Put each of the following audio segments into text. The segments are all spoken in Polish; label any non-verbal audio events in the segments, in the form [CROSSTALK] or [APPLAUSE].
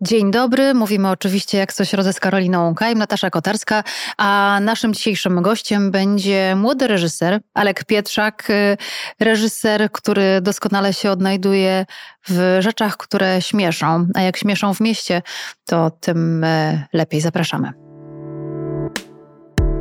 Dzień dobry, mówimy oczywiście jak coś rodzę z Karoliną Łąkajem, Natasza Kotarska, a naszym dzisiejszym gościem będzie młody reżyser Alek Pietrzak, y, reżyser, który doskonale się odnajduje w rzeczach, które śmieszą, a jak śmieszą w mieście, to tym y, lepiej zapraszamy.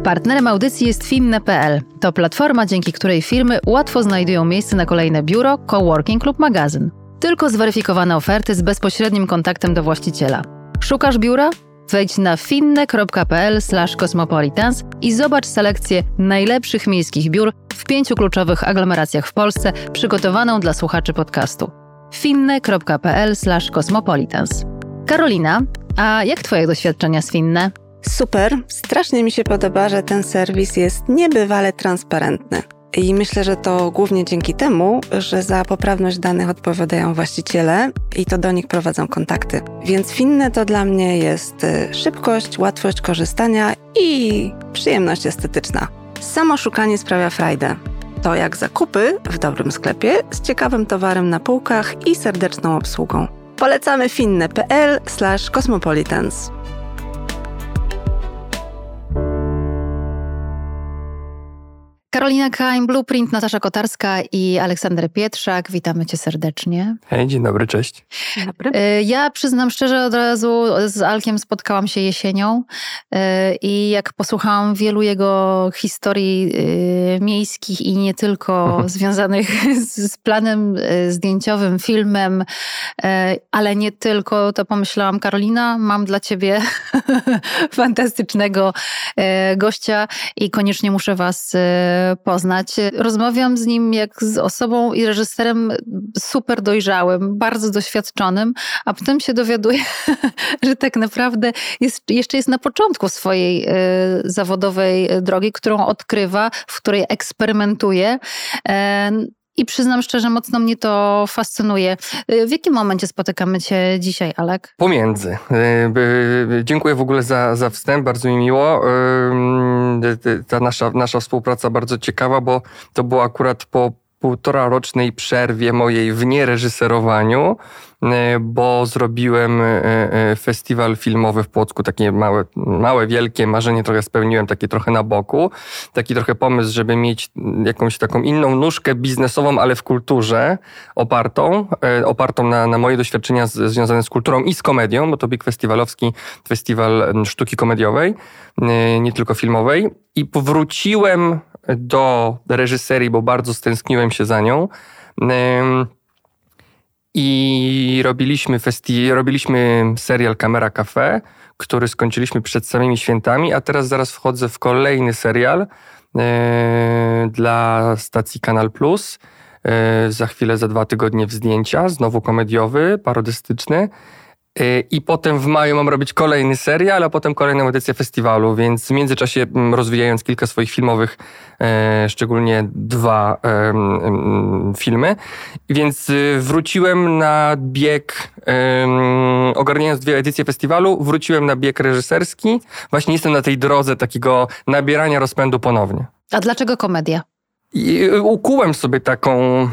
Partnerem audycji jest Finne.pl. To platforma, dzięki której firmy łatwo znajdują miejsce na kolejne biuro, coworking lub magazyn. Tylko zweryfikowane oferty z bezpośrednim kontaktem do właściciela. Szukasz biura? Wejdź na finne.pl/cosmopolitans i zobacz selekcję najlepszych miejskich biur w pięciu kluczowych aglomeracjach w Polsce, przygotowaną dla słuchaczy podcastu. finne.pl/cosmopolitans. Karolina, a jak Twoje doświadczenia z Finne? Super, strasznie mi się podoba, że ten serwis jest niebywale transparentny. I myślę, że to głównie dzięki temu, że za poprawność danych odpowiadają właściciele i to do nich prowadzą kontakty. Więc finne to dla mnie jest y, szybkość, łatwość korzystania i przyjemność estetyczna. Samo szukanie sprawia frajdę. To jak zakupy w dobrym sklepie z ciekawym towarem na półkach i serdeczną obsługą. Polecamy finne.pl/cosmopolitans. Karolina Kain, Blueprint, Natasza Kotarska i Aleksander Pietrzak. Witamy cię serdecznie. Hej, dzień dobry, cześć. Dzień dobry. Y, ja przyznam szczerze, od razu z Alkiem spotkałam się jesienią y, i jak posłuchałam wielu jego historii y, miejskich i nie tylko związanych [LAUGHS] z planem zdjęciowym, filmem, ale nie tylko, to pomyślałam, Karolina, mam dla ciebie [LAUGHS] fantastycznego gościa i koniecznie muszę was poznać. Rozmawiam z nim jak z osobą i reżyserem super dojrzałym, bardzo doświadczonym, a potem się dowiaduję, [LAUGHS] że tak naprawdę jest, jeszcze jest na początku swojej y, zawodowej drogi, którą odkrywa, w której eksperymentuje. I przyznam szczerze, mocno mnie to fascynuje. Y, w jakim momencie spotykamy Cię dzisiaj, Alek? Pomiędzy. Y, dziękuję w ogóle za, za wstęp, bardzo mi miło. Y, ta nasza, nasza współpraca bardzo ciekawa, bo to było akurat po półtora rocznej przerwie mojej w niereżyserowaniu, bo zrobiłem e, e, festiwal filmowy w Płocku, takie małe, małe, wielkie marzenie trochę spełniłem, takie trochę na boku. Taki trochę pomysł, żeby mieć jakąś taką inną nóżkę biznesową, ale w kulturze opartą, opartą na, na moje doświadczenia z, związane z kulturą i z komedią, bo to Big Festiwalowski, festiwal sztuki komediowej, nie tylko filmowej. I powróciłem do reżyserii, bo bardzo stęskniłem się za nią. I robiliśmy, festi- robiliśmy serial Kamera Cafe, który skończyliśmy przed samymi świętami, a teraz zaraz wchodzę w kolejny serial e, dla stacji Kanal Plus. E, za chwilę, za dwa tygodnie w zdjęcia, znowu komediowy, parodystyczny. Y, I potem w maju mam robić kolejny serial, a potem kolejną edycję festiwalu, więc w międzyczasie mm, rozwijając kilka swoich filmowych, e, szczególnie dwa filmy. Więc y, wróciłem na bieg, ogarniając dwie edycje festiwalu, wróciłem na bieg reżyserski. Właśnie jestem na tej drodze takiego nabierania rozpędu ponownie. A dlaczego komedia? I ukułem sobie taką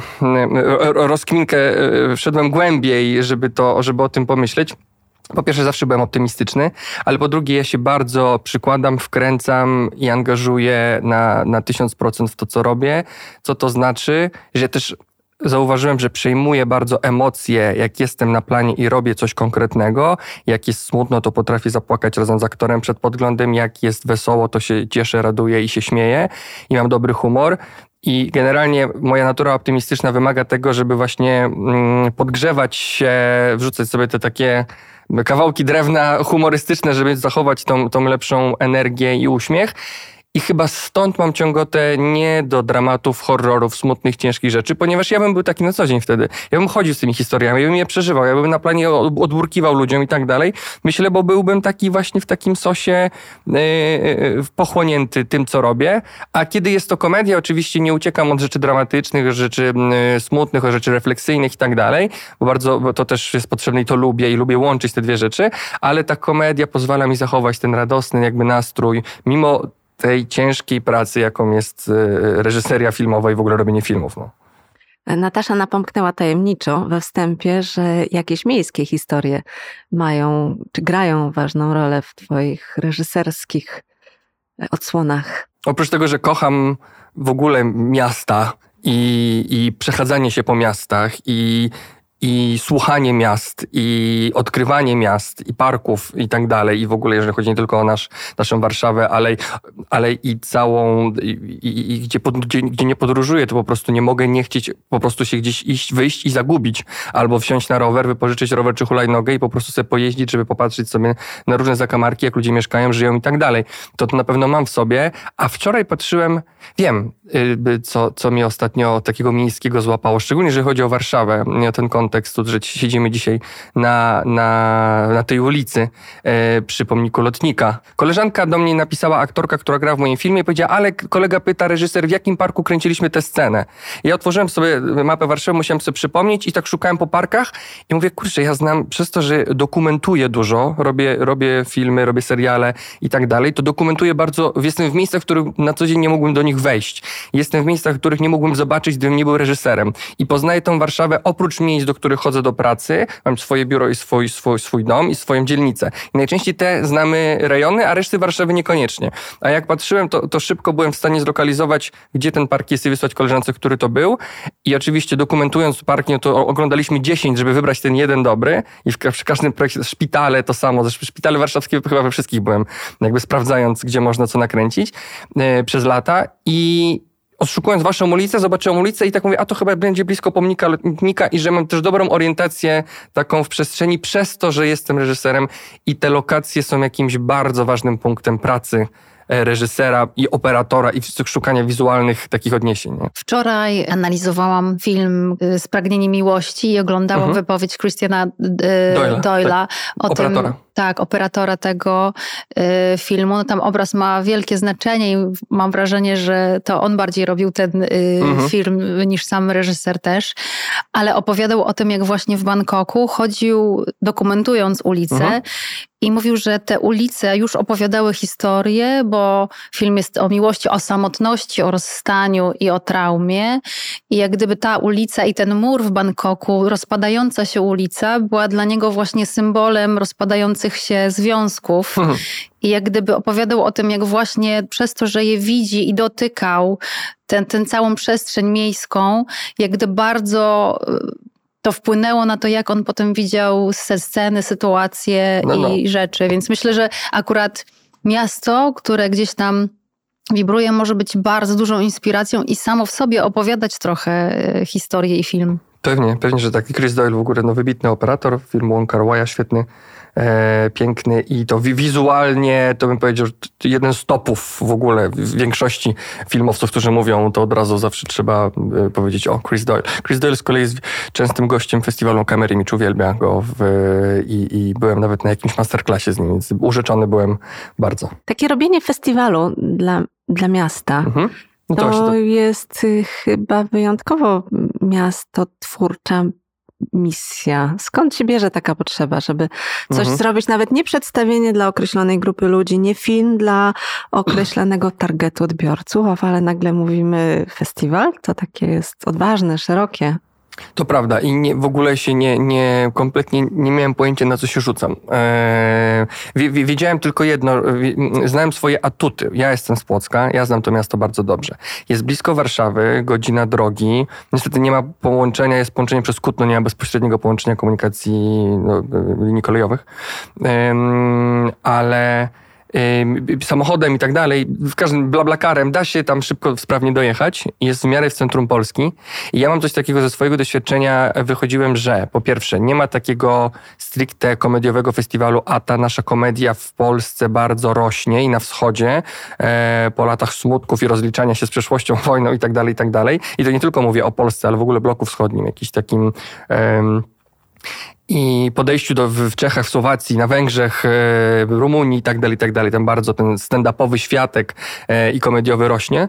rozkminkę, e, wszedłem głębiej, żeby, to, żeby o tym pomyśleć. Po pierwsze, zawsze byłem optymistyczny, ale po drugie, ja się bardzo przykładam, wkręcam i angażuję na, na 1000% w to, co robię. Co to znaczy, że też zauważyłem, że przejmuję bardzo emocje, jak jestem na planie i robię coś konkretnego. Jak jest smutno, to potrafię zapłakać razem z aktorem przed podglądem. Jak jest wesoło, to się cieszę, raduję i się śmieję. I mam dobry humor. I generalnie moja natura optymistyczna wymaga tego, żeby właśnie mm, podgrzewać się, wrzucać sobie te takie kawałki drewna humorystyczne, żeby zachować tą, tą lepszą energię i uśmiech. I chyba stąd mam ciągotę nie do dramatów, horrorów, smutnych, ciężkich rzeczy, ponieważ ja bym był taki na co dzień wtedy. Ja bym chodził z tymi historiami, ja bym je przeżywał, ja bym na planie odburkiwał ludziom i tak dalej. Myślę, bo byłbym taki właśnie w takim sosie yy, pochłonięty tym, co robię. A kiedy jest to komedia, oczywiście nie uciekam od rzeczy dramatycznych, rzeczy yy, smutnych, rzeczy refleksyjnych i tak dalej, bo bardzo bo to też jest potrzebne i to lubię i lubię łączyć te dwie rzeczy, ale ta komedia pozwala mi zachować ten radosny jakby nastrój, mimo tej ciężkiej pracy, jaką jest e, reżyseria filmowa i w ogóle robienie filmów. No. Natasza napomknęła tajemniczo we wstępie, że jakieś miejskie historie mają, czy grają ważną rolę w Twoich reżyserskich odsłonach. Oprócz tego, że kocham w ogóle miasta i, i przechadzanie się po miastach i i słuchanie miast, i odkrywanie miast, i parków, i tak dalej. I w ogóle, jeżeli chodzi nie tylko o nasz, naszą Warszawę, ale, ale i całą, i, i, i gdzie, pod, gdzie, gdzie, nie podróżuję, to po prostu nie mogę nie chcieć po prostu się gdzieś iść, wyjść i zagubić. Albo wsiąść na rower, wypożyczyć rower czy hulajnogę i po prostu sobie pojeździć, żeby popatrzeć sobie na różne zakamarki, jak ludzie mieszkają, żyją i tak dalej. To, to na pewno mam w sobie. A wczoraj patrzyłem, wiem, y, co, co mnie ostatnio takiego miejskiego złapało, szczególnie jeżeli chodzi o Warszawę, ten kontekst kontekstu, że siedzimy dzisiaj na, na, na tej ulicy e, przy pomniku lotnika. Koleżanka do mnie napisała, aktorka, która gra w moim filmie, powiedziała, ale kolega pyta, reżyser, w jakim parku kręciliśmy tę scenę? Ja otworzyłem sobie mapę Warszawy, musiałem sobie przypomnieć i tak szukałem po parkach i mówię, kurczę, ja znam, przez to, że dokumentuję dużo, robię, robię filmy, robię seriale i tak dalej, to dokumentuję bardzo, jestem w miejscach, w których na co dzień nie mógłbym do nich wejść. Jestem w miejscach, których nie mógłbym zobaczyć, gdybym nie był reżyserem. I poznaję tą Warszawę oprócz miejsc, do których chodzę do pracy, mam swoje biuro i swój, swój, swój dom i swoją dzielnicę. I najczęściej te znamy rejony, a reszty Warszawy niekoniecznie. A jak patrzyłem, to, to szybko byłem w stanie zlokalizować, gdzie ten park jest i wysłać koleżance, który to był. I oczywiście dokumentując park, no to oglądaliśmy 10, żeby wybrać ten jeden dobry. I w, przy każdym projekcie, szpitale to samo. Zresztą szpitale warszawskie chyba we wszystkich byłem, jakby sprawdzając, gdzie można co nakręcić yy, przez lata. I odszukując waszą ulicę, zobaczyłem ulicę i tak mówię, a to chyba będzie blisko pomnika lotnika i że mam też dobrą orientację taką w przestrzeni przez to, że jestem reżyserem i te lokacje są jakimś bardzo ważnym punktem pracy E, reżysera i operatora i szukania wizualnych takich odniesień. Nie? Wczoraj analizowałam film y, Spragnienie Miłości i oglądałam mhm. wypowiedź Christiana Doyle'a, Doyle'a tak. o operatora. tym, tak, operatora tego y, filmu. No tam obraz ma wielkie znaczenie i mam wrażenie, że to on bardziej robił ten y, mhm. film niż sam reżyser też, ale opowiadał o tym, jak właśnie w Bangkoku chodził dokumentując ulicę mhm i mówił, że te ulice już opowiadały historię, bo film jest o miłości, o samotności, o rozstaniu i o traumie. I jak gdyby ta ulica i ten mur w Bangkoku, rozpadająca się ulica, była dla niego właśnie symbolem rozpadających się związków. Mhm. I jak gdyby opowiadał o tym, jak właśnie przez to, że je widzi i dotykał tę ten, ten całą przestrzeń miejską, jak gdy bardzo to wpłynęło na to, jak on potem widział sceny, sytuacje no, no. i rzeczy. Więc myślę, że akurat miasto, które gdzieś tam wibruje, może być bardzo dużą inspiracją i samo w sobie opowiadać trochę e, historię i film. Pewnie, pewnie, że taki Chris Doyle w ogóle no, wybitny operator filmu Wong Kar świetny e, piękny i to wizualnie, to bym powiedział, jeden z topów w ogóle w większości filmowców, którzy mówią, to od razu zawsze trzeba e, powiedzieć o Chris Doyle. Chris Doyle z kolei jest częstym gościem festiwalu Kamery Micz uwielbia go w, i, i byłem nawet na jakimś masterclassie z nim, więc urzeczony byłem bardzo. Takie robienie festiwalu dla, dla miasta, mhm. No to, to jest chyba wyjątkowo miasto twórcza misja? Skąd się bierze taka potrzeba, żeby coś mhm. zrobić, nawet nie przedstawienie dla określonej grupy ludzi, nie film dla określonego targetu odbiorców, ale nagle mówimy festiwal? To takie jest odważne, szerokie. To prawda i nie, w ogóle się nie, nie, kompletnie nie miałem pojęcia na co się rzucam. Eee, wiedziałem tylko jedno, znałem swoje atuty. Ja jestem z Płocka, ja znam to miasto bardzo dobrze. Jest blisko Warszawy, godzina drogi. Niestety nie ma połączenia, jest połączenie przez Kutno, nie ma bezpośredniego połączenia komunikacji no, linii kolejowych. Eee, ale samochodem i tak dalej, w każdym blablakarem da się tam szybko, sprawnie dojechać. Jest w miarę w centrum Polski. I ja mam coś takiego ze swojego doświadczenia. Wychodziłem, że po pierwsze, nie ma takiego stricte komediowego festiwalu, a ta nasza komedia w Polsce bardzo rośnie i na wschodzie e, po latach smutków i rozliczania się z przeszłością, [LAUGHS] wojną i tak dalej, i tak dalej. I to nie tylko mówię o Polsce, ale w ogóle bloku wschodnim, jakiś takim i podejściu do, w Czechach, w Słowacji, na Węgrzech, e, Rumunii i tak dalej, tak dalej. Tam bardzo ten stand-upowy światek e, i komediowy rośnie.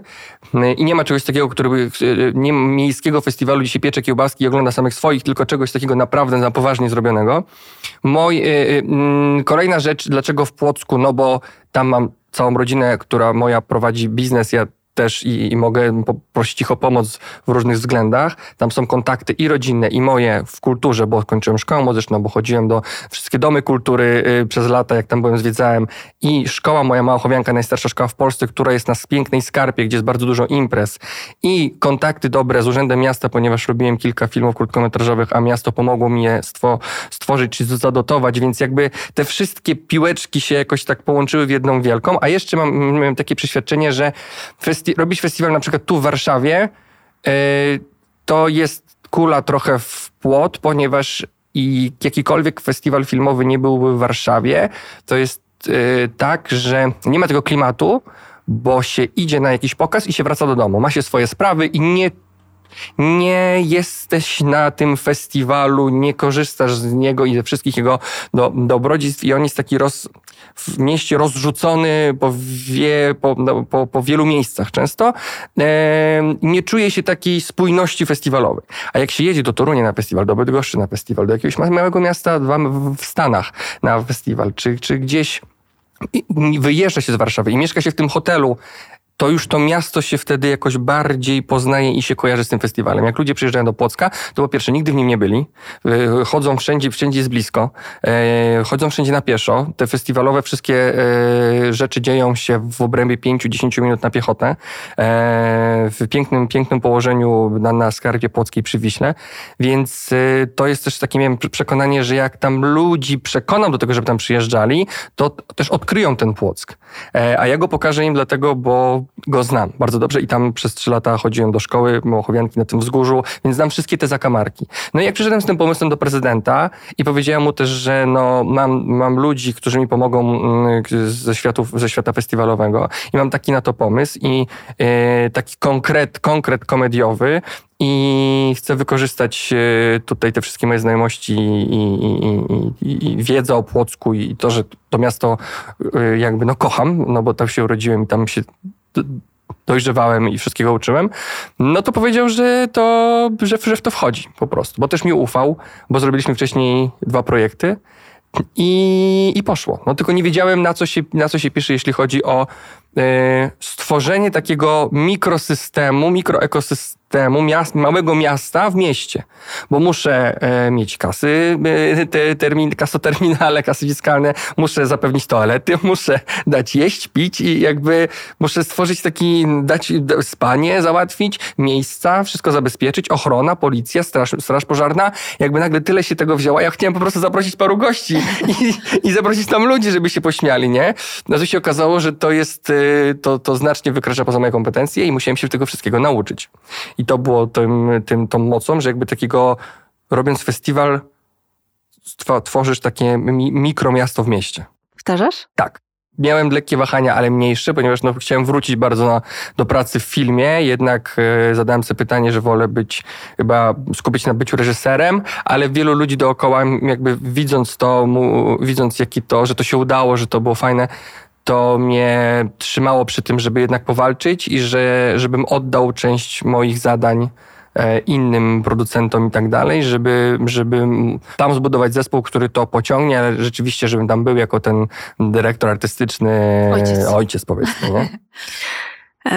E, I nie ma czegoś takiego, który nie miejskiego festiwalu, gdzie się piecze kiełbaski i ogląda samych swoich, tylko czegoś takiego naprawdę na poważnie zrobionego. Moj, kolejna rzecz, dlaczego w Płocku? No bo tam mam całą rodzinę, która moja prowadzi biznes. Ja też i, i, mogę poprosić ich o pomoc w różnych względach. Tam są kontakty i rodzinne, i moje w kulturze, bo kończyłem szkołę muzyczną, bo chodziłem do wszystkie domy kultury y, przez lata, jak tam byłem, zwiedzałem. I szkoła moja Małochowianka, najstarsza szkoła w Polsce, która jest na pięknej skarpie, gdzie jest bardzo dużo imprez. I kontakty dobre z Urzędem Miasta, ponieważ robiłem kilka filmów krótkometrażowych, a miasto pomogło mi je stwo, stworzyć czy zadotować, więc jakby te wszystkie piłeczki się jakoś tak połączyły w jedną wielką. A jeszcze mam, mam takie przeświadczenie, że festi festi robić festiwal na przykład tu w Warszawie, yy, to jest kula trochę w płot, ponieważ i jakikolwiek festiwal filmowy nie byłby w Warszawie, to jest yy, tak, że nie ma tego klimatu, bo się idzie na jakiś pokaz i się wraca do domu. Ma się swoje sprawy i nie nie jesteś na tym festiwalu, nie korzystasz z niego i ze wszystkich jego do, dobrodziejstw i on jest taki roz, w mieście rozrzucony po, wie, po, no, po, po wielu miejscach często. E, nie czuje się takiej spójności festiwalowej. A jak się jedzie do Torunia na festiwal, do Bydgoszczy na festiwal, do jakiegoś małego miasta w Stanach na festiwal, czy, czy gdzieś wyjeżdża się z Warszawy i mieszka się w tym hotelu to już to miasto się wtedy jakoś bardziej poznaje i się kojarzy z tym festiwalem. Jak ludzie przyjeżdżają do Płocka, to po pierwsze nigdy w nim nie byli, e, chodzą wszędzie, wszędzie jest blisko, e, chodzą wszędzie na pieszo. Te festiwalowe wszystkie e, rzeczy dzieją się w obrębie 5-10 minut na piechotę, w pięknym, pięknym położeniu na, na skarbie Płockiej przy Wiśle, więc to jest też takie miałem przekonanie, że jak tam ludzi przekonam do tego, żeby tam przyjeżdżali, to też odkryją ten Płock. A ja go pokażę im dlatego, bo go znam bardzo dobrze i tam przez trzy lata chodziłem do szkoły Mołochowianki na tym wzgórzu, więc znam wszystkie te zakamarki. No i jak przyszedłem z tym pomysłem do prezydenta i powiedziałem mu też, że no, mam, mam ludzi, którzy mi pomogą mm, ze, światów, ze świata festiwalowego i mam taki na to pomysł i e, taki konkret, konkret komediowy, i chcę wykorzystać e, tutaj te wszystkie moje znajomości i, i, i, i, wiedzę o Płocku i to, że to miasto e, jakby no kocham, no bo tam się urodziłem i tam się dojrzewałem i wszystkiego uczyłem, no to powiedział, że to, że, że w to wchodzi po prostu, bo też mi ufał, bo zrobiliśmy wcześniej dwa projekty i, i poszło. No tylko nie wiedziałem, na co się, na co się pisze, jeśli chodzi o y, stworzenie takiego mikrosystemu, mikroekosystemu, temu miast, małego miasta w mieście, bo muszę e, mieć kasy, e, te, termin, kasoterminale, kasy fiskalne, muszę zapewnić toalety, [LAUGHS] muszę dać jeść, pić i jakby muszę stworzyć taki, dać spanie, załatwić, miejsca, wszystko zabezpieczyć, ochrona, policja, straż, straż pożarna, jakby nagle tyle się tego wzięło, ja chciałem po prostu zaprosić paru gości i, i zaprosić tam ludzi, żeby się pośmiali, nie? No to się okazało, że to jest, e, to, to znacznie wykracza poza moje kompetencje i musiałem się tego wszystkiego nauczyć. I to było tym, tym, tą mocą, że jakby takiego, robiąc festiwal, tworzysz takie mi, mikromiasto w mieście. Powtarzasz? Tak. Miałem lekkie wahania, ale mniejsze, ponieważ no, chciałem wrócić bardzo na, do pracy w filmie, jednak e, zadałem sobie pytanie, że wolę być, chyba skupić się na byciu reżyserem, ale wielu ludzi dookoła, jakby widząc to, mu, widząc jaki to, że to się udało, że to było fajne, to mnie trzymało przy tym, żeby jednak powalczyć i że, żebym oddał część moich zadań e, innym producentom i tak dalej, żeby, żeby tam zbudować zespół, który to pociągnie, ale rzeczywiście, żebym tam był jako ten dyrektor artystyczny, ojciec, ojciec powiedzmy. Nie?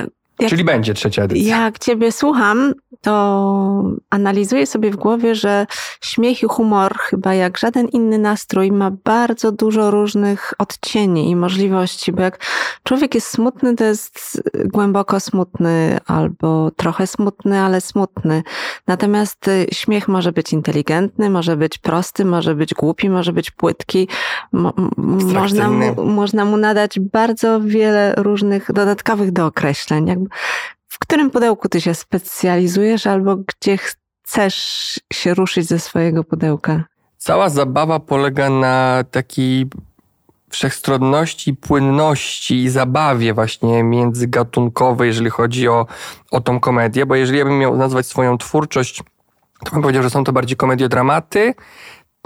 [LAUGHS] Jak, Czyli będzie trzecia edycja. Jak ciebie słucham, to analizuję sobie w głowie, że śmiech i humor, chyba jak żaden inny nastrój, ma bardzo dużo różnych odcieni i możliwości, bo jak człowiek jest smutny, to jest głęboko smutny albo trochę smutny, ale smutny. Natomiast y, śmiech może być inteligentny, może być prosty, może być głupi, może być płytki. Mo można, mu, można mu nadać bardzo wiele różnych dodatkowych dookreśleń. W którym pudełku ty się specjalizujesz albo gdzie chcesz się ruszyć ze swojego pudełka? Cała zabawa polega na takiej wszechstronności, płynności i zabawie właśnie międzygatunkowej, jeżeli chodzi o, o tą komedię, bo jeżeli ja bym miał nazwać swoją twórczość, to bym powiedział, że są to bardziej komediodramaty,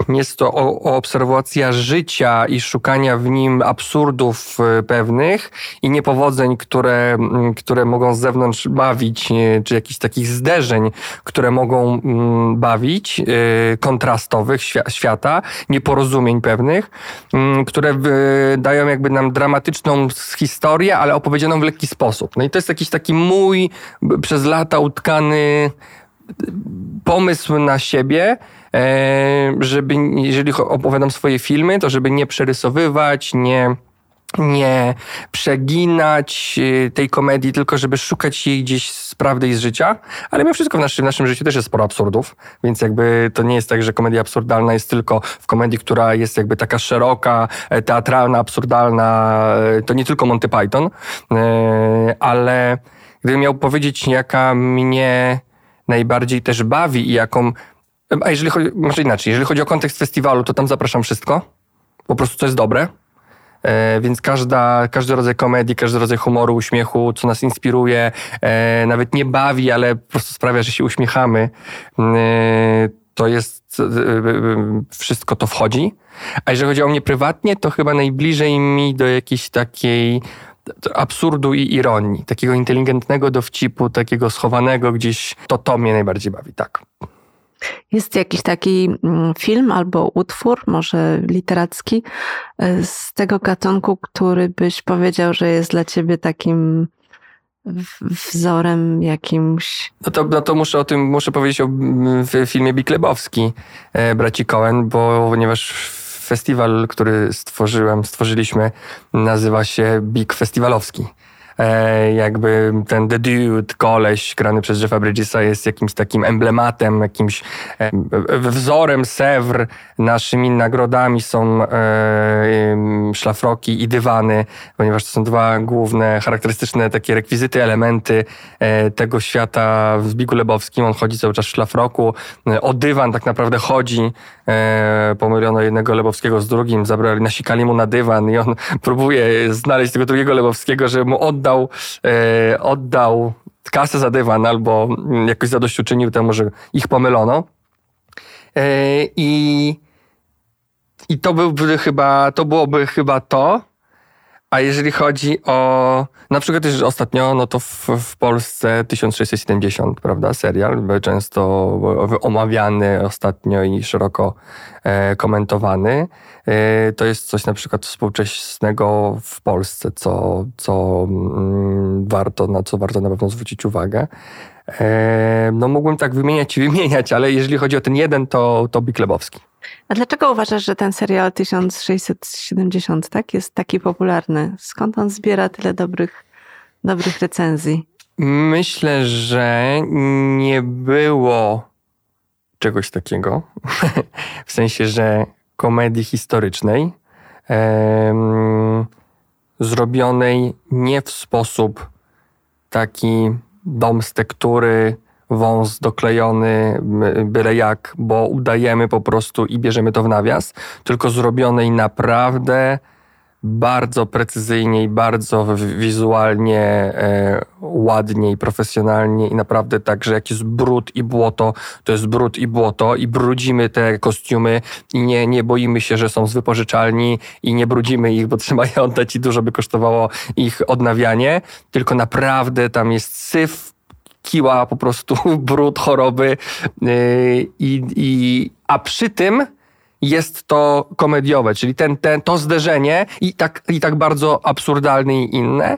jest to obserwacja życia i szukania w nim absurdów e, pewnych i niepowodzeń, które, które mogą z zewnątrz bawić, e, czy jakichś takich zderzeń, które mogą bawić, e, kontrastowych świata, nieporozumień pewnych, które dają jakby nam dramatyczną historię, ale opowiedzianą w lekki sposób. No i to jest jakiś taki mój przez lata utkany pomysł na siebie, żeby, jeżeli opowiadam swoje filmy, to żeby nie przerysowywać, nie nie przeginać e, tej komedii, tylko żeby szukać jej gdzieś z prawdy i z życia. Ale mimo wszystko w naszym, w naszym życiu też jest sporo absurdów, więc jakby to nie jest tak, że komedia absurdalna jest tylko w komedii, która jest jakby taka szeroka, e, teatralna, absurdalna. To nie tylko Monty Python, ale gdybym miał powiedzieć, jaka mnie najbardziej też bawi i jaką... A jeżeli chodzi, może inaczej, jeżeli chodzi o kontekst festiwalu, to tam zapraszam wszystko. Po prostu co jest dobre. E, więc każda, każdy rodzaj komedii, każdy rodzaj humoru, uśmiechu, co nas inspiruje, e, nawet nie bawi, ale po prostu sprawia, że się uśmiechamy, e, to jest, e, e, wszystko to wchodzi. A jeżeli chodzi o mnie prywatnie, to chyba najbliżej mi do jakiejś takiej absurdu i ironii, takiego inteligentnego dowcipu, takiego schowanego gdzieś, to to mnie najbardziej bawi, tak. Jest jakiś taki mm, film albo utwór, może literacki, e, z tego gatunku, który byś powiedział, że jest dla ciebie takim wzorem jakimś. No to, no to muszę o tym, muszę powiedzieć o filmie Biklebowski e, braci Cohen, bo ponieważ festiwal, który stworzyłem, stworzyliśmy, nazywa się Big Festiwalowski. E, jakby ten The Dude, koleś grany przez Jeffa Bridgesa jest jakimś takim emblematem, jakimś e, wzorem Sewr. Naszymi nagrodami są e, szlafroki i dywany, ponieważ to są dwa główne, charakterystyczne takie rekwizyty, elementy tego świata w Zbigu Lebowskim. On chodzi cały czas w szlafroku. O dywan tak naprawdę chodzi. Pomyliono jednego Lebowskiego z drugim, zabrali, nasikali mu na dywan i on [LAUGHS] próbuje znaleźć tego drugiego Lebowskiego, żeby mu oddać oddał, e, oddał kasę za dywan albo jakoś zadośćuczynił temu, że ich pomylono. E, I, i to byłby chyba, to byłoby chyba to. A jeżeli chodzi o, na przykład też ostatnio, no to w, w Polsce 1670, prawda, serial, często omawiany ostatnio i szeroko e, komentowany. E, to jest coś na przykład współczesnego w Polsce, co, co mm, warto, na co warto na pewno zwrócić uwagę. No mógłbym tak wymieniać i wymieniać, ale jeżeli chodzi o ten jeden, to, to Biklebowski. A dlaczego uważasz, że ten serial 1670 tak, jest taki popularny? Skąd on zbiera tyle dobrych, dobrych recenzji? Myślę, że nie było czegoś takiego. [LAUGHS] w sensie, że komedii historycznej em, zrobionej nie w sposób taki dom z tektury, wąs doklejony byle jak, bo udajemy po prostu i bierzemy to w nawias, tylko zrobionej naprawdę bardzo precyzyjnie i bardzo wizualnie e, ładnie i profesjonalnie i naprawdę tak, że jak jest brud i błoto, to jest brud i błoto i brudzimy te kostiumy i nie, nie boimy się, że są z wypożyczalni i nie brudzimy ich, bo trzeba je oddać i dużo by kosztowało ich odnawianie, tylko naprawdę tam jest syf, kiła po prostu [LAUGHS] brud, choroby yy, i, i a przy tym jest to komediowe, czyli ten, ten, to zderzenie i tak, i tak bardzo absurdalne i inne,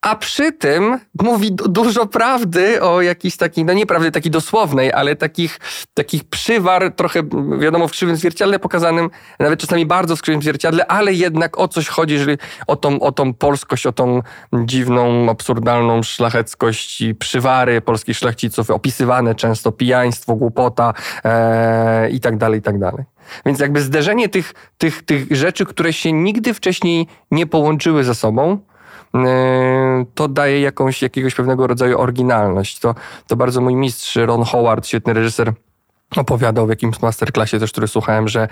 a przy tym mówi dużo prawdy o jakiejś takiej, no nie prawdy takiej dosłownej, ale takich, takich przywar, trochę wiadomo w krzywym zwierciadle pokazanym, nawet czasami bardzo w krzywym zwierciadle, ale jednak o coś chodzi, jeżeli o tą, o tą polskość, o tą dziwną, absurdalną szlacheckość i przywary polskich szlachciców, opisywane często pijaństwo, głupota e, i tak dalej, i tak dalej. Więc jakby zderzenie tych, tych, tych rzeczy, które się nigdy wcześniej nie połączyły ze sobą, to daje jakąś, jakiegoś pewnego rodzaju oryginalność. To, to bardzo mój mistrz Ron Howard, świetny reżyser, opowiadał w jakimś masterclassie też, który słuchałem, że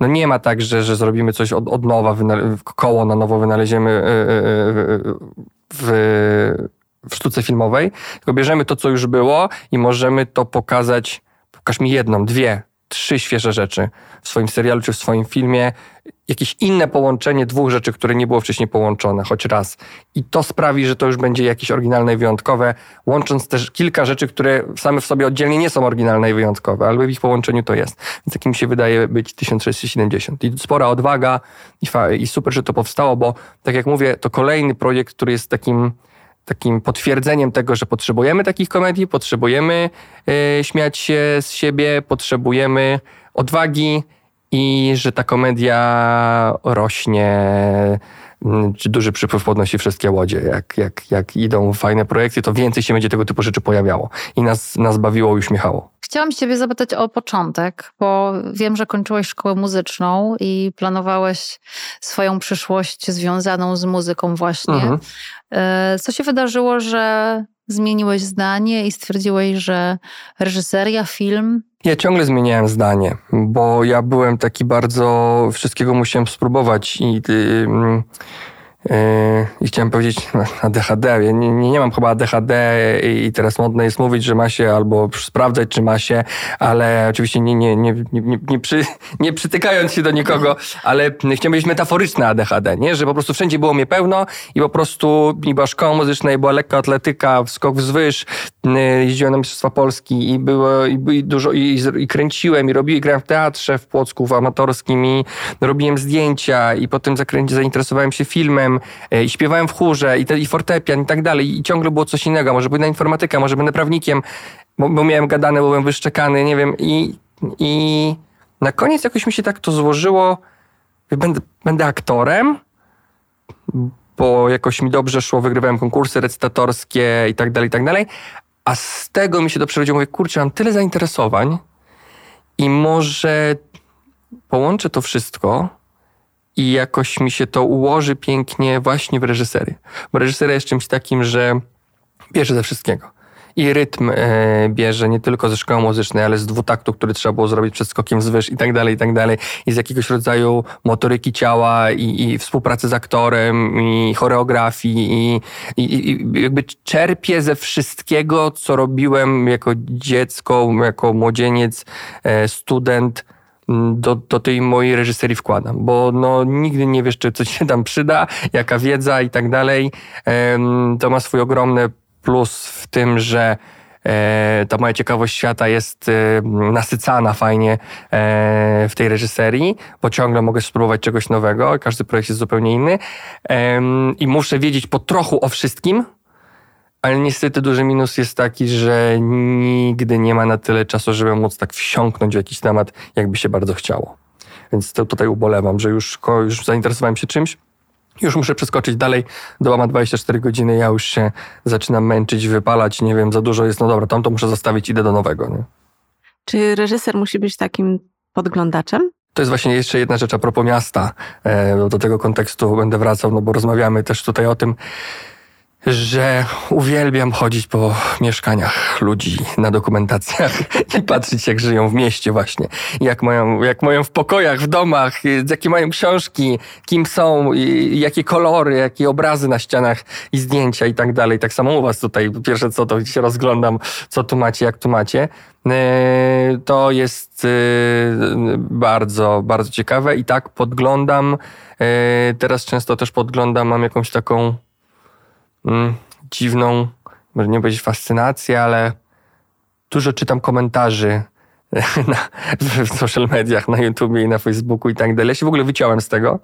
no nie ma tak, że, że zrobimy coś od, od nowa, koło na nowo wynaleziemy e, e, w, w sztuce filmowej, tylko bierzemy to, co już było i możemy to pokazać, pokaż mi jedną, dwie, trzy świeże rzeczy w swoim serialu czy w swoim filmie. Jakieś inne połączenie dwóch rzeczy, które nie było wcześniej połączone, choć raz. I to sprawi, że to już będzie jakieś oryginalne i wyjątkowe, łącząc też kilka rzeczy, które same w sobie oddzielnie nie są oryginalne i wyjątkowe, ale w ich połączeniu to jest. Więc takim się wydaje być 1670. I spora odwaga i, i super, że to powstało, bo tak jak mówię, to kolejny projekt, który jest takim takim potwierdzeniem tego, że potrzebujemy takich komedii, potrzebujemy y, śmiać się z siebie, potrzebujemy odwagi i że ta komedia rośnie, czy duży przypływ podnosi wszystkie łodzie. Jak, jak, jak idą fajne projekty, to więcej się będzie tego typu rzeczy pojawiało i nas, nas bawiło i uśmiechało. Chciałam Ciebie zapytać o początek, bo wiem, że kończyłeś szkołę muzyczną i planowałeś swoją przyszłość związaną z muzyką właśnie. Mhm. E, co się wydarzyło, że zmieniłeś zdanie i stwierdziłeś, że reżyseria, film ja ciągle zmieniałem zdanie, bo ja byłem taki bardzo, wszystkiego musiałem spróbować i yy, Yy, I chciałem powiedzieć ADHD. Ja nie, nie, nie mam chyba ADHD i teraz modne jest mówić, że ma się albo sprawdzać, czy ma się, ale oczywiście nie, nie, nie, nie, nie, przy, nie przytykając się do nikogo, ale chciałem powiedzieć metaforyczne ADHD, nie? że po prostu wszędzie było mnie pełno i po prostu i była szkoła muzyczna, i była lekka atletyka, skok wzwyż, yy, jeździłem na Mistrzostwa Polski i było i, i dużo, i, i kręciłem, i robiłem, i grałem w teatrze w Płocku, w amatorskim, i robiłem zdjęcia, i potem zakręci, zainteresowałem się filmem, E, i śpiewałem w chórze i, te, i fortepian i tak dalej i ciągle było coś innego. Może będę informatyka, może będę prawnikiem, bo, bo miałem gadane, bo byłem wyszczekany, nie wiem. I, I na koniec jakoś mi się tak to złożyło, będę, będę aktorem, bo jakoś mi dobrze szło, wygrywałem konkursy recytatorskie i tak dalej, i tak dalej. A z tego mi się to przerodziło, mówię, kurczę, mam tyle zainteresowań i może połączę to wszystko i jakoś mi się to ułoży pięknie właśnie w reżyserię. Bo reżyseria jest czymś takim, że bierze ze wszystkiego. I rytm e, bierze nie tylko ze szkoły muzycznej, ale z dwutaktu, który trzeba było zrobić przed skokiem wzwyż i tak dalej, i tak dalej. I z jakiegoś rodzaju motoryki ciała i, i współpracy z aktorem i choreografii i, i, i jakby czerpię ze wszystkiego, co robiłem jako dziecko, jako młodzieniec, e, student, do, do tej mojej reżyserii wkładam, bo no, nigdy nie wiesz, czy coś się tam przyda, jaka wiedza i tak dalej. To ma swój ogromny plus w tym, że e, ta moja ciekawość świata jest e, nasycana fajnie e, w tej reżyserii, bo ciągle mogę spróbować czegoś nowego, każdy projekt jest zupełnie inny i muszę wiedzieć po trochu o wszystkim, ale niestety duży minus jest taki, że nigdy nie ma na tyle czasu, żeby móc tak wsiąknąć w jakiś temat, jakby się bardzo chciało. Więc to tutaj ubolewam, że już, już zainteresowałem się czymś, już muszę przeskoczyć dalej, doba ma 24 godziny, ja już się zaczynam męczyć, wypalać, nie wiem, za dużo jest, no dobra, tam to muszę zostawić, idę do nowego. Nie? Czy reżyser musi być takim podglądaczem? To jest właśnie jeszcze jedna rzecz a propos miasta. E, do tego kontekstu będę wracał, no bo rozmawiamy też tutaj o tym, że uwielbiam chodzić po mieszkaniach ludzi na dokumentacjach [LAUGHS] i patrzeć, jak żyją w mieście właśnie. Jak mają, jak mają w pokojach, w domach, jakie mają książki, kim są, jakie kolory, jakie obrazy na ścianach i zdjęcia i tak dalej. Tak samo u was tutaj, pierwsze co, to się rozglądam, co tu macie, jak tu macie. E, to jest e, bardzo, bardzo ciekawe i tak podglądam. E, teraz często też podglądam, mam jakąś taką mm, dziwną, może nie powiedzieć fascynację, ale dużo czytam komentarzy [LAUGHS] na, w social mediach, na YouTubie i na Facebooku i tak dalej. Ja się w ogóle wyciąłem z tego,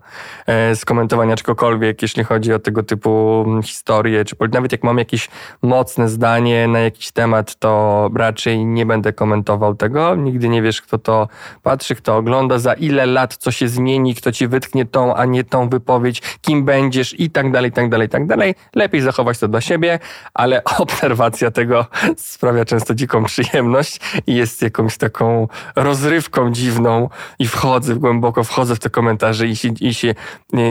e, z komentowania czegokolwiek, jeśli chodzi o tego typu historie, czy nawet jak mam jakieś mocne zdanie na jakiś temat, to raczej nie będę komentował tego. Nigdy nie wiesz, kto to patrzy, kto ogląda, za ile lat co się zmieni, kto ci wytknie tą, a nie tą wypowiedź, kim będziesz i tak dalej, i tak dalej, i tak dalej. Lepiej zachować to dla siebie, ale [LAUGHS] obserwacja tego sprawia często dziką przyjemność i jest jakąś taką taką rozrywką dziwną i wchodzę, głęboko wchodzę w te komentarze i się, i się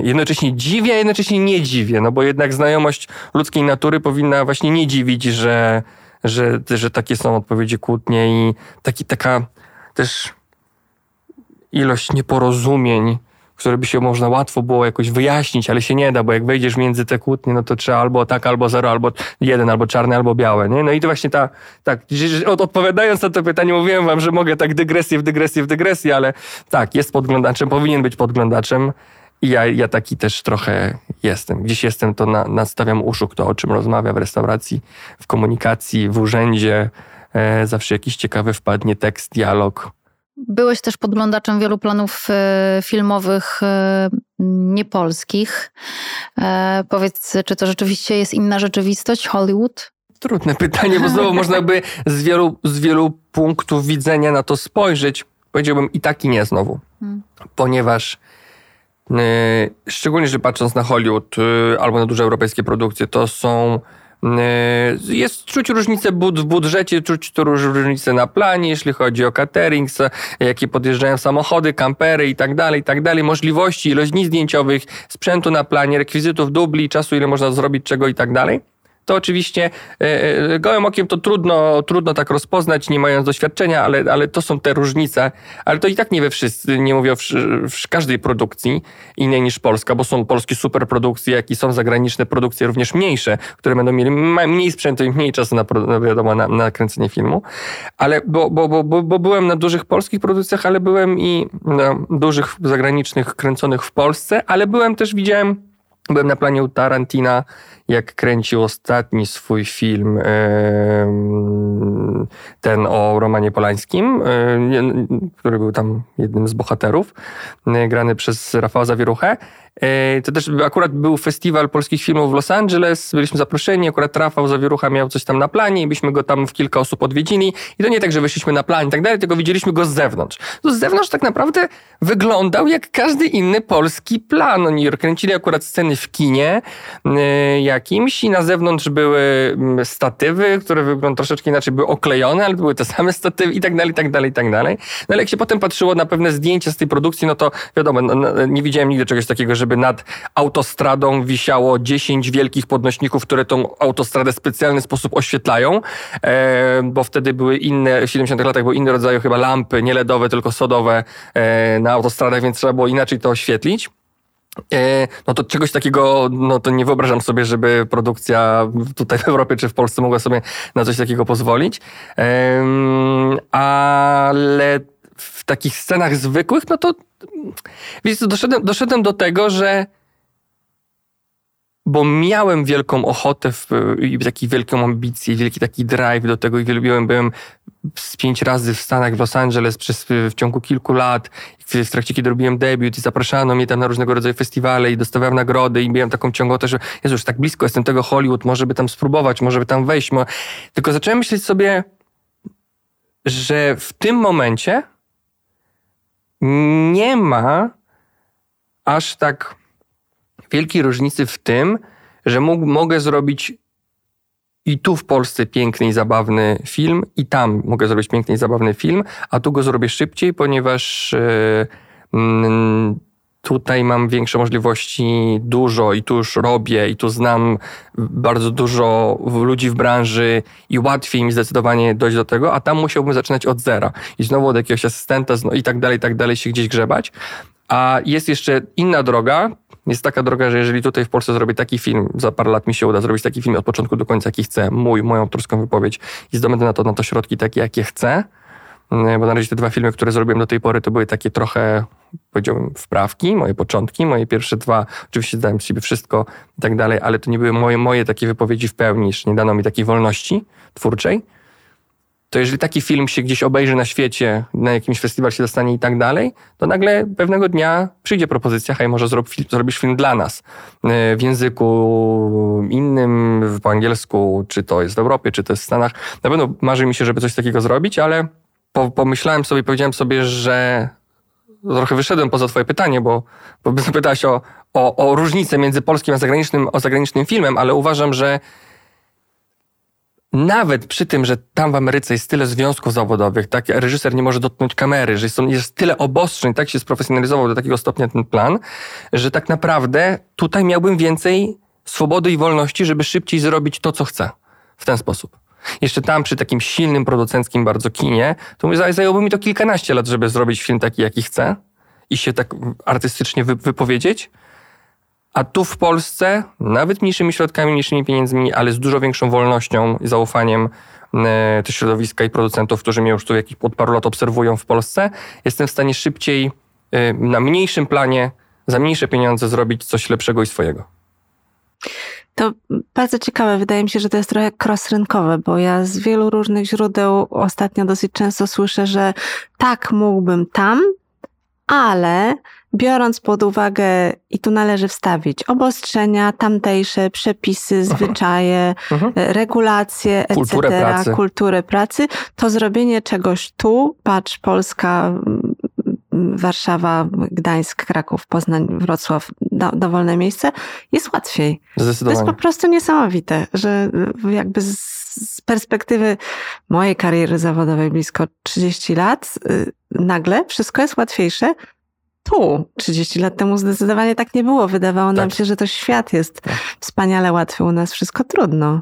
jednocześnie dziwię, a jednocześnie nie dziwię, no bo jednak znajomość ludzkiej natury powinna właśnie nie dziwić, że, że, że takie są odpowiedzi kłótnie i taki, taka też ilość nieporozumień które by się można łatwo było jakoś wyjaśnić, ale się nie da, bo jak wejdziesz między te kłótnie, no to trzeba albo tak, albo zero, albo jeden, albo czarne, albo białe. Nie? No i to właśnie ta, tak, odpowiadając na to pytanie, mówiłem wam, że mogę tak dygresję w dygresję w dygresję, ale tak, jest podglądaczem, powinien być podglądaczem. I ja, ja taki też trochę jestem. Gdzieś jestem, to na, nastawiam uszu, kto o czym rozmawia w restauracji, w komunikacji, w urzędzie. E, zawsze jakiś ciekawy wpadnie tekst, dialog. Byłeś też podglądaczem wielu planów e, filmowych e, niepolskich. E, powiedz, czy to rzeczywiście jest inna rzeczywistość, Hollywood? Trudne [LAUGHS] pytanie, bo znowu można by z wielu, z wielu punktów widzenia na to spojrzeć. Powiedziałbym i tak i nie znowu. Hmm. Ponieważ szczególnie, że patrząc na Hollywood albo na duże europejskie produkcje, to są jest czuć różnicę w budżecie, czuć to różnicę na planie, jeśli chodzi o catering, jakie podjeżdżają samochody, kampery i tak dalej, i tak dalej, możliwości, ilość dni zdjęciowych, sprzętu na planie, rekwizytów, dubli, czasu, ile można zrobić czego i tak dalej to oczywiście e, e, gołym okiem to trudno, trudno tak rozpoznać, nie mając doświadczenia, ale, ale to są te różnice. Ale to i tak nie we wszyscy, nie mówię o każdej produkcji innej niż polska, bo są polskie superprodukcje, jak i są zagraniczne produkcje również mniejsze, które będą mieli mniej sprzętu i mniej czasu na, no wiadomo, na, na kręcenie filmu. Ale bo, bo, bo, bo, bo byłem na dużych polskich produkcjach, ale byłem i na dużych zagranicznych kręconych w Polsce, ale byłem też, widziałem Byłem na planie u Tarantina, jak kręcił ostatni swój film, ten o Romanie Polańskim, który był tam jednym z bohaterów, grany przez Rafała Zawieruchę. E, to też akurat był festiwal polskich filmów w Los Angeles, byliśmy zaproszeni, akurat Rafał Zawierucha miał coś tam na planie i byśmy go tam w kilka osób odwiedzili. I to nie tak, że wyszliśmy na plan i tak dalej, tylko widzieliśmy go z zewnątrz. To z zewnątrz tak naprawdę wyglądał jak każdy inny polski plan. Oni kręcili akurat sceny w kinie e, jakimś i na zewnątrz były mm, statywy, które wyglądały troszeczkę inaczej, były oklejone, ale były te same statywy i tak dalej, i tak dalej, i tak dalej. No ale jak się potem patrzyło na pewne zdjęcia z tej produkcji, no to wiadomo, no, no nie widziałem nigdy czegoś takiego, że żeby nad autostradą wisiało 10 wielkich podnośników, które tą autostradę w specjalny sposób oświetlają, e, bo wtedy były inne, w 70 latach były inne rodzaje chyba lampy, nie LEDowe, tylko sodowe e, na autostradach, więc trzeba było inaczej to oświetlić. E, no to czegoś takiego, no to nie wyobrażam sobie, żeby produkcja tutaj w Europie czy w Polsce mogła sobie na coś takiego pozwolić. Ale w takich scenach zwykłych, no to więc doszedłem, doszedłem do tego, że bo miałem wielką ochotę w, i taki wielką ambicję, wielki taki drive do tego i byłem, byłem z pięć razy w Stanach, w Los Angeles przez, w ciągu kilku lat, w trakcie kiedy robiłem debiut i zapraszano mnie tam na różnego rodzaju festiwale i dostawałem nagrody i miałem taką ciągotę, że Jezu, już tak blisko jestem tego Hollywood, może by tam spróbować, może by tam wejść. Tylko zacząłem myśleć sobie, że w tym momencie nie ma aż tak wielkiej różnicy w tym, że mógł, mogę zrobić i tu w Polsce piękny i zabawny film, i tam mogę zrobić piękny i zabawny film, a tu go zrobię szybciej, ponieważ yy, tutaj mam większe możliwości, dużo i tu już robię i tu znam bardzo dużo ludzi w branży i łatwiej mi zdecydowanie dojść do tego, a tam musiałbym zaczynać od zera. I znowu od jakiegoś asystenta i tak dalej, i tak dalej się gdzieś grzebać. A jest jeszcze inna droga, jest taka droga, że jeżeli tutaj w Polsce zrobię taki film, za parę lat mi się uda zrobić taki film od początku do końca, jaki chcę, mój, moją autorską wypowiedź. I zdobędę na to, na to środki takie, jakie chcę, bo na razie te dwa filmy, które zrobiłem do tej pory, to były takie trochę, powiedziałbym, wprawki, moje początki, moje pierwsze dwa, oczywiście dałem z siebie wszystko i tak dalej, ale to nie były moje, moje takie wypowiedzi w pełni, jeszcze nie dano mi takiej wolności twórczej. To jeżeli taki film się gdzieś obejrzy na świecie, na jakimś festiwal się dostanie i tak dalej, to nagle pewnego dnia przyjdzie propozycja, hej, może zrobisz film dla nas e, w języku innym, po angielsku, czy to jest w Europie, czy to jest w Stanach. Na pewno marzy mi się, żeby coś takiego zrobić, ale po, pomyślałem sobie, powiedziałem sobie, że trochę wyszedłem poza twoje pytanie, bo, bo [LAUGHS] zapytałeś o, o, o różnicę między polskim a zagranicznym, o zagranicznym filmem, ale uważam, że nawet przy tym, że tam w Ameryce jest tyle związków zawodowych, tak, reżyser nie może dotknąć kamery, że jest, jest tyle obostrzeń, tak się sprofesjonalizował do takiego stopnia ten plan, że tak naprawdę tutaj miałbym więcej swobody i wolności, żeby szybciej zrobić to, co chcę w ten sposób. Jeszcze tam przy takim silnym producenckim bardzo kinie, to zajęłoby mi to kilkanaście lat, żeby zrobić film taki, jaki chcę. i się tak artystycznie wypowiedzieć. A tu w Polsce, nawet mniejszymi środkami, mniejszymi pieniędzmi, ale z dużo większą wolnością i zaufaniem e, też środowiska i producentów, którzy mnie już tu jakiś od paru lat obserwują w Polsce, jestem w stanie szybciej e, na mniejszym planie, za mniejsze pieniądze zrobić coś lepszego i swojego. To bardzo ciekawe. Wydaje mi się, że to jest trochę cross-rynkowe, bo ja z wielu różnych źródeł ostatnio dosyć często słyszę, że tak mógłbym tam, ale biorąc pod uwagę, i tu należy wstawić obostrzenia, tamtejsze przepisy, zwyczaje, mhm. regulacje, kulturę etc., pracy. kulturę pracy, to zrobienie czegoś tu, patrz, Polska, Warszawa, Gdańsk, Kraków, Poznań, Wrocław, do, dowolne miejsce, jest łatwiej. Zdecydowanie. To jest po prostu niesamowite, że jakby z, z perspektywy mojej kariery zawodowej blisko 30 lat, y, nagle wszystko jest łatwiejsze, tu. 30 lat temu zdecydowanie tak nie było. Wydawało tak. nam się, że to świat jest tak. wspaniale łatwy, u nas wszystko trudno.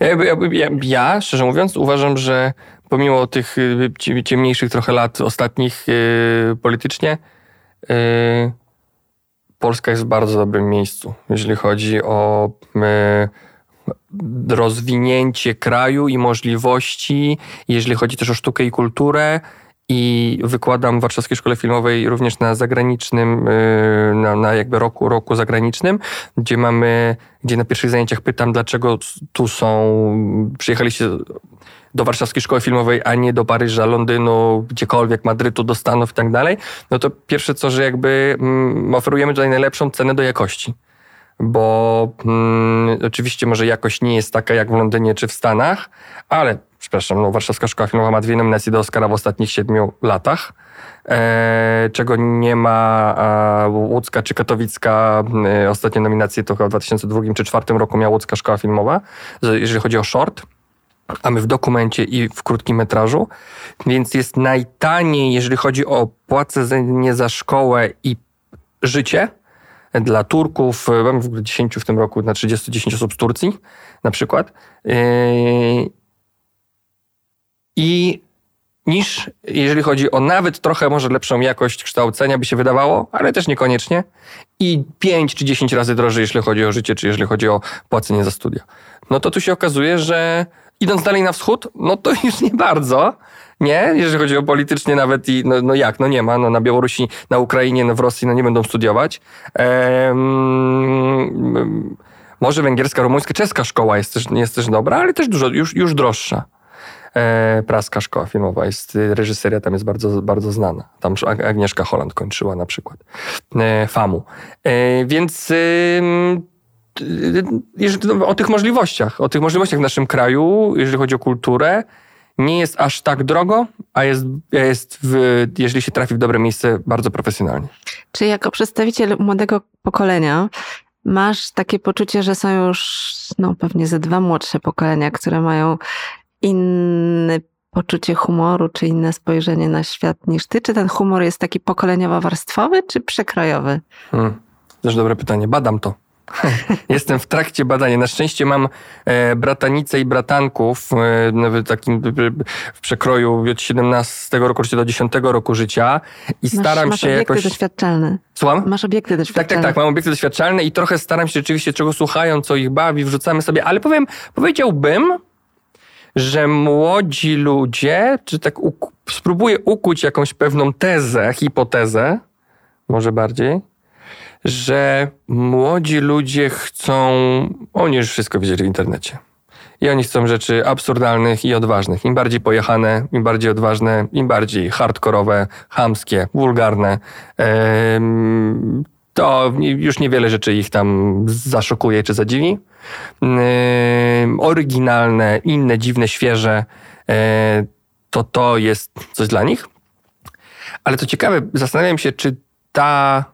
Ja, ja, ja, ja, szczerze mówiąc, uważam, że pomimo tych y, ciemniejszych trochę lat ostatnich yy, politycznie, yy, Polska jest w bardzo dobrym miejscu, jeżeli chodzi o yy, rozwinięcie kraju i możliwości, jeżeli chodzi też o sztukę i kulturę i wykładam w Warszawskiej Szkole Filmowej również na zagranicznym, y, na, na, jakby roku, roku zagranicznym, gdzie mamy, gdzie na pierwszych zajęciach pytam, dlaczego tu są, przyjechaliście do Warszawskiej Szkoły Filmowej, a nie do Paryża, Londynu, gdziekolwiek, Madrytu, do Stanów i tak dalej, no to pierwsze co, że jakby mm, oferujemy tutaj najlepszą cenę do jakości. Bo mm, oczywiście może jakość nie jest taka jak w Londynie czy w Stanach, ale przepraszam, no, Warszawska Szkoła Filmowa ma dwie nominacje do Oscara w ostatnich siedmiu latach, e, czego nie ma e, Łódzka czy Katowicka. E, ostatnie nominacje to chyba w 2002 czy 2004 roku miała Łódzka Szkoła Filmowa, jeżeli chodzi o short a my w dokumencie i w krótkim metrażu, więc jest najtaniej, jeżeli chodzi o płacenie za szkołę i życie dla Turków. Mamy w ogóle 10 w tym roku na 30 10 osób z Turcji na przykład. E, i niż jeżeli chodzi o nawet trochę może lepszą jakość kształcenia, by się wydawało, ale też niekoniecznie. I 5 czy 10 razy drożej, jeśli chodzi o życie, czy jeżeli chodzi o płacenie za studia. No to tu się okazuje, że idąc dalej na wschód, no to już nie bardzo. Nie, jeżeli chodzi o politycznie nawet i no, no jak, no nie ma, no na Białorusi, na Ukrainie, no w Rosji, no nie będą studiować. Ehm, może węgierska, rumuńska, czeska szkoła jest też, jest też dobra, ale też dużo, już, już droższa. E, praska szkoła filmowa jest, reżyseria tam jest bardzo, bardzo znana. Tam Agnieszka Holland kończyła na przykład e, FAMU. E, więc jeżeli, o tych możliwościach, o tych możliwościach w naszym kraju, jeżeli chodzi o kulturę, nie jest aż tak drogo, a jest, jest w, jeżeli się trafi w dobre miejsce, bardzo profesjonalnie. Czy jako przedstawiciel młodego pokolenia masz takie poczucie, że są już no, pewnie ze dwa młodsze pokolenia, które mają inne poczucie humoru, czy inne spojrzenie na świat niż ty? Czy ten humor jest taki pokoleniowo-warstwowy, czy przekrojowy? Hmm. Też dobre pytanie. Badam to. [LAUGHS] Jestem w trakcie badania. Na szczęście mam e, bratanice i bratanków e, w takim w przekroju od 17 roku życia do 10 roku życia i masz, staram masz się obiekty jakoś... doświadczalne. Słucham? Masz obiekty doświadczalne. Tak, tak, tak. Mam obiekty doświadczalne i trochę staram się rzeczywiście, czego słuchają, co ich bawi, wrzucamy sobie, ale powiem, powiedziałbym, że młodzi ludzie, czy tak spróbuję ukuć jakąś pewną tezę, hipotezę, może bardziej, że młodzi ludzie chcą, oni już wszystko widzieli w internecie. I oni chcą rzeczy absurdalnych i odważnych. Im bardziej pojechane, im bardziej odważne, im bardziej hardkorowe, chamskie, wulgarne. To już niewiele rzeczy ich tam zaszokuje czy zadziwi. Oryginalne, inne, dziwne, świeże, e, to to jest coś dla nich. Ale co ciekawe, zastanawiam się, czy ta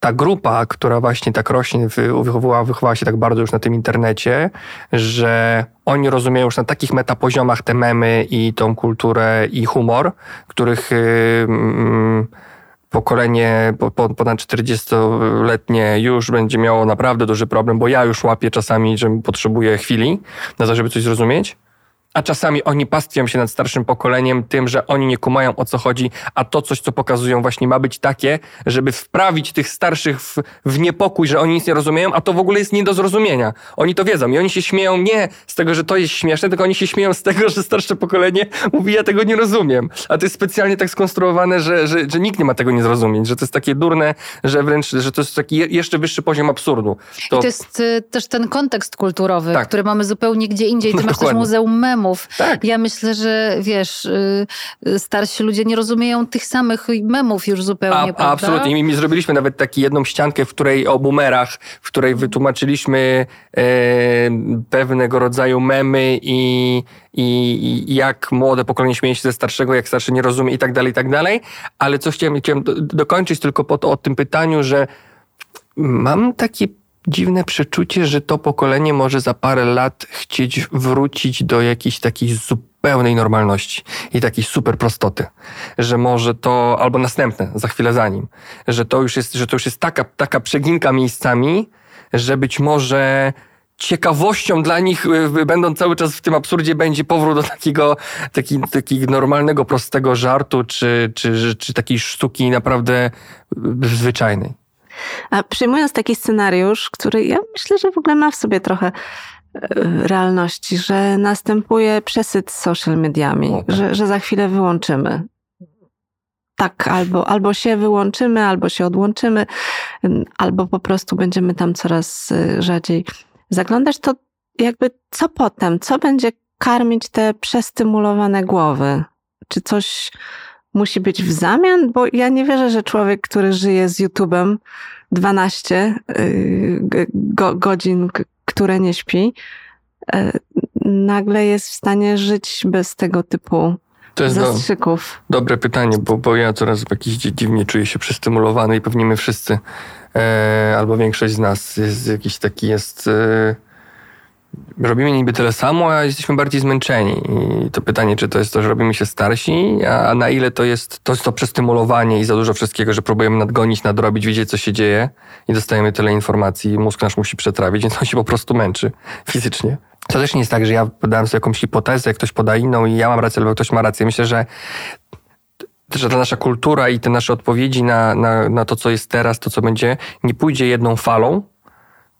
ta grupa, która właśnie tak rośnie, wychowała, wychowała się tak bardzo już na tym internecie, że oni rozumieją już na takich metapoziomach te memy i tą kulturę i humor, których yy, pokolenie po, po, ponad 40-letnie już będzie miało naprawdę duży problem, bo ja już łapię czasami, że potrzebuję chwili na to, żeby coś zrozumieć. A czasami oni pastwią się nad starszym pokoleniem tym, że oni nie kumają o co chodzi, a to coś, co pokazują właśnie ma być takie, żeby wprawić tych starszych w, w niepokój, że oni nic nie rozumieją, a to w ogóle jest nie do zrozumienia. Oni to wiedzą i oni się śmieją nie z tego, że to jest śmieszne, tylko oni się śmieją z tego, [LAUGHS] że starsze pokolenie mówi, ja tego nie rozumiem. A to jest specjalnie tak skonstruowane, że, że, że nikt nie ma tego nie zrozumieć, że to jest takie durne, że wręcz, że to jest taki jeszcze wyższy poziom absurdu. To, I to jest y, też ten kontekst kulturowy, tak. który mamy zupełnie gdzie indziej. Ty no [LAUGHS] masz dokładnie. też muzeum memów. Tak. Ja myślę, że wiesz, y, starsi ludzie nie rozumieją tych samych memów już zupełnie, a, prawda? Absolutnie. I my zrobiliśmy nawet taką jedną ściankę, w której o boomerach, w której wytłumaczyliśmy e, pewnego rodzaju memy i, i, i, jak młode pokolenie śmieje się ze starszego, jak starszy nie rozumie i tak dalej, i tak dalej. Ale coś chciałem, chciałem do, dokończyć tylko po to, o tym pytaniu, że mam takie dziwne przeczucie, że to pokolenie może za parę lat chcieć wrócić do jakiejś takiej zupełnej normalności i takiej super prostoty, że może to, albo następne, za chwilę za nim, że to już jest, że to już jest taka, taka przeginka miejscami, że być może ciekawością dla nich, y, będąc cały czas w tym absurdzie, będzie powrót do takiego, taki, takiego normalnego, prostego żartu, czy, czy, czy takiej sztuki naprawdę zwyczajnej. A przyjmując taki scenariusz, który ja myślę, że w ogóle ma w sobie trochę e, realności, że następuje przesyt social mediami, okay. że, że za chwilę wyłączymy. Tak, albo, albo się wyłączymy, albo się odłączymy, albo po prostu będziemy tam coraz e, rzadziej zaglądać, to jakby co potem? Co będzie karmić te przestymulowane głowy? Czy coś musi być w zamian? Bo ja nie wierzę, że człowiek, który żyje z YouTube'em 12 y, go, godzin, które nie śpi, y, nagle jest w stanie żyć bez tego typu to jest zastrzyków. Do, dobre pytanie, bo, bo ja coraz jakiś dziwnie czuję się przestymulowany i pewnie my wszyscy, e, albo większość z nas jest jakiś taki jest... E, robimy niby tyle samo, a jesteśmy bardziej zmęczeni. I to pytanie, czy to jest to, że robimy się starsi, a na ile to jest to, jest to przestymulowanie i za dużo wszystkiego, że próbujemy nadgonić, nadrobić, wiedzieć, co się dzieje i dostajemy tyle informacji, mózg nasz musi przetrawić, [LAUGHS] więc on się po prostu męczy fizycznie. To też nie jest tak, że ja podałem sobie jakąś hipotezę, ktoś poda inną i ja mam rację, albo ktoś ma rację. Myślę, że że ta nasza kultura i te nasze odpowiedzi na, na, na to, co jest teraz, to, co będzie, nie pójdzie jedną falą,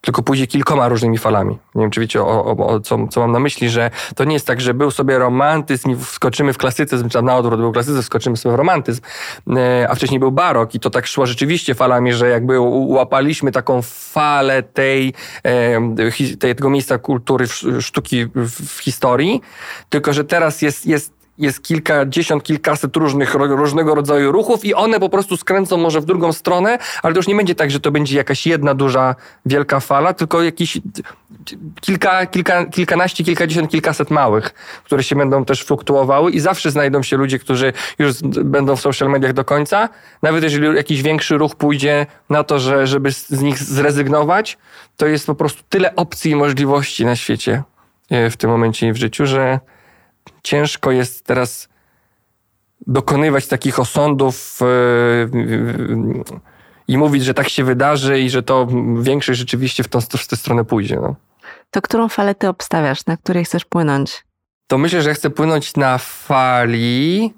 tylko pójdzie kilkoma różnymi falami. Nie wiem, czy wiecie, o, o, o, co, co mam na myśli, że to nie jest tak, że był sobie romantyzm i wskoczymy w klasycyzm, czy na odwrót był klasycyzm, wskoczymy sobie w romantyzm, e, a wcześniej był barok i to tak szło rzeczywiście falami, że jakby łapaliśmy taką falę tej, e, tego miejsca kultury, sztuki w historii, tylko że teraz jest, jest jest kilkadziesiąt, kilkaset różnych, różnego rodzaju ruchów i one po prostu skręcą może w drugą stronę, ale to już nie będzie tak, że to będzie jakaś jedna duża, wielka fala, tylko jakiś kilka, kilka, kilkanaście, kilkadziesiąt, kilkaset małych, które się będą też fluktuowały i zawsze znajdą się ludzie, którzy już będą w social mediach do końca, nawet jeżeli jakiś większy ruch pójdzie na to, że, żeby z nich zrezygnować, to jest po prostu tyle opcji i możliwości na świecie e, w tym momencie i w życiu, że ciężko jest teraz dokonywać takich osądów yy, i mówić, że tak się wydarzy i że to większość rzeczywiście w, tą, w tę stronę pójdzie. No. To którą falę ty obstawiasz, na której chcesz płynąć? To myślę, że chcę płynąć na fali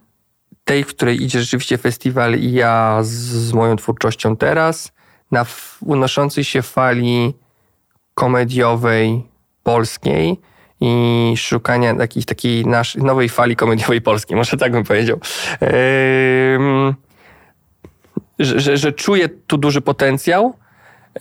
tej, w której idzie rzeczywiście festiwal i ja z, z moją twórczością teraz, na unoszącej się fali komediowej polskiej, i szukania jakiejś takiej nasz, nowej fali komediowej polskiej, może tak bym powiedział. Że, że, że czuję tu duży potencjał.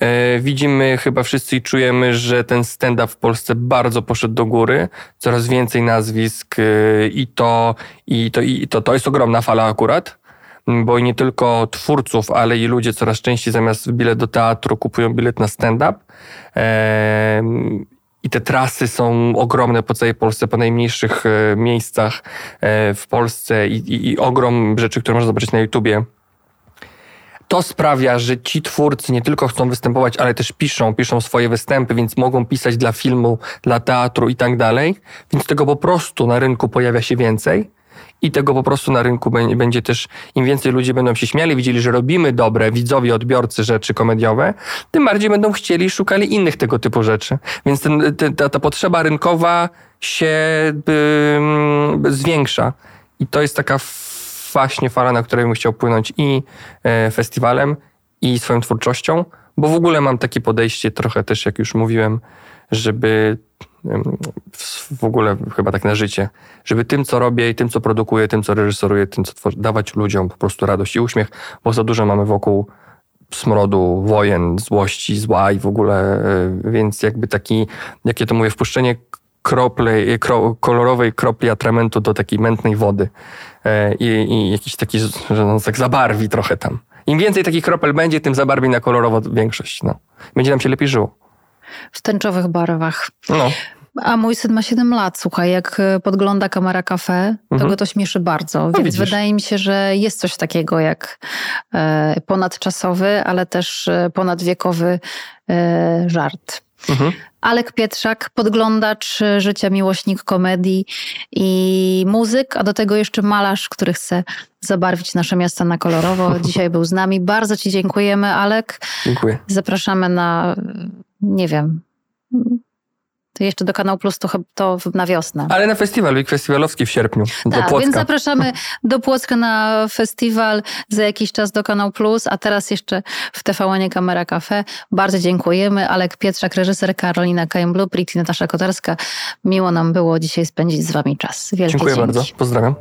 Yy, widzimy chyba wszyscy i czujemy, że ten stand-up w Polsce bardzo poszedł do góry. Coraz więcej nazwisk yy, i to, i to, i to, to jest ogromna fala akurat bo nie tylko twórców, ale i ludzie coraz częściej zamiast bilet do teatru kupują bilet na stand-up. I te trasy są ogromne po całej Polsce, po najmniejszych e, miejscach e, w Polsce i, i, i ogrom rzeczy, które można zobaczyć na YouTubie. To sprawia, że ci twórcy nie tylko chcą występować, ale też piszą, piszą swoje występy, więc mogą pisać dla filmu, dla teatru i tak dalej. Więc tego po prostu na rynku pojawia się więcej i tego po prostu na rynku będzie też, im więcej ludzi będą się śmiali, widzieli, że robimy dobre, widzowie, odbiorcy rzeczy komediowe, tym bardziej będą chcieli, szukali innych tego typu rzeczy. Więc ten, ta, ta potrzeba rynkowa się zwiększa. I to jest taka właśnie fala, na której bym chciał płynąć i e, festiwalem, i swoją twórczością, bo w ogóle mam takie podejście trochę też, jak już mówiłem, żeby w ogóle chyba tak na życie, żeby tym, co robię i tym, co produkuję, tym, co reżyseruję, tym, co tworzę, dawać ludziom po prostu radość i uśmiech, bo za dużo mamy wokół smrodu, wojen, złości, zła i w ogóle, e, więc jakby taki, jakie to mówię, wpuszczenie krople, kro, kolorowej kropli atramentu do takiej mętnej wody e, i, i jakiś taki, że on tak zabarwi trochę tam. Im więcej takich kropel będzie, tym zabarwi na kolorowo większość. No. Będzie nam się lepiej żyło. W tęczowych barwach. No. A mój syn ma 7 lat, słuchaj, jak e, podgląda kamera kafe, to mhm. go to śmieszy bardzo. No, więc widzisz. wydaje mi się, że jest coś takiego jak e, ponadczasowy, ale też e, ponadwiekowy żart. Mhm. Alek Pietrzak, podglądacz życia, miłośnik komedii i muzyk, a do tego jeszcze malarz, który chce zabarwić nasze miasta na kolorowo. [LAUGHS] Dzisiaj był z nami. Bardzo Ci dziękujemy, Alek. Dziękuję. Zapraszamy na, nie wiem, to jeszcze do Kanał Plus to, to na wiosnę. Ale na festiwal, week festiwalowski w sierpniu. Tak, więc zapraszamy [LAUGHS] do Płocka na festiwal za jakiś czas do Kanał Plus, a teraz jeszcze w TVN Kamera Cafe. Bardzo dziękujemy. Alek Pietrzak, reżyser, Karolina Kajem-Blueprint i Natasza Kotarska. Miło nam było dzisiaj spędzić z wami czas. Wielkie Dziękuję dzięki. bardzo. Pozdrawiam.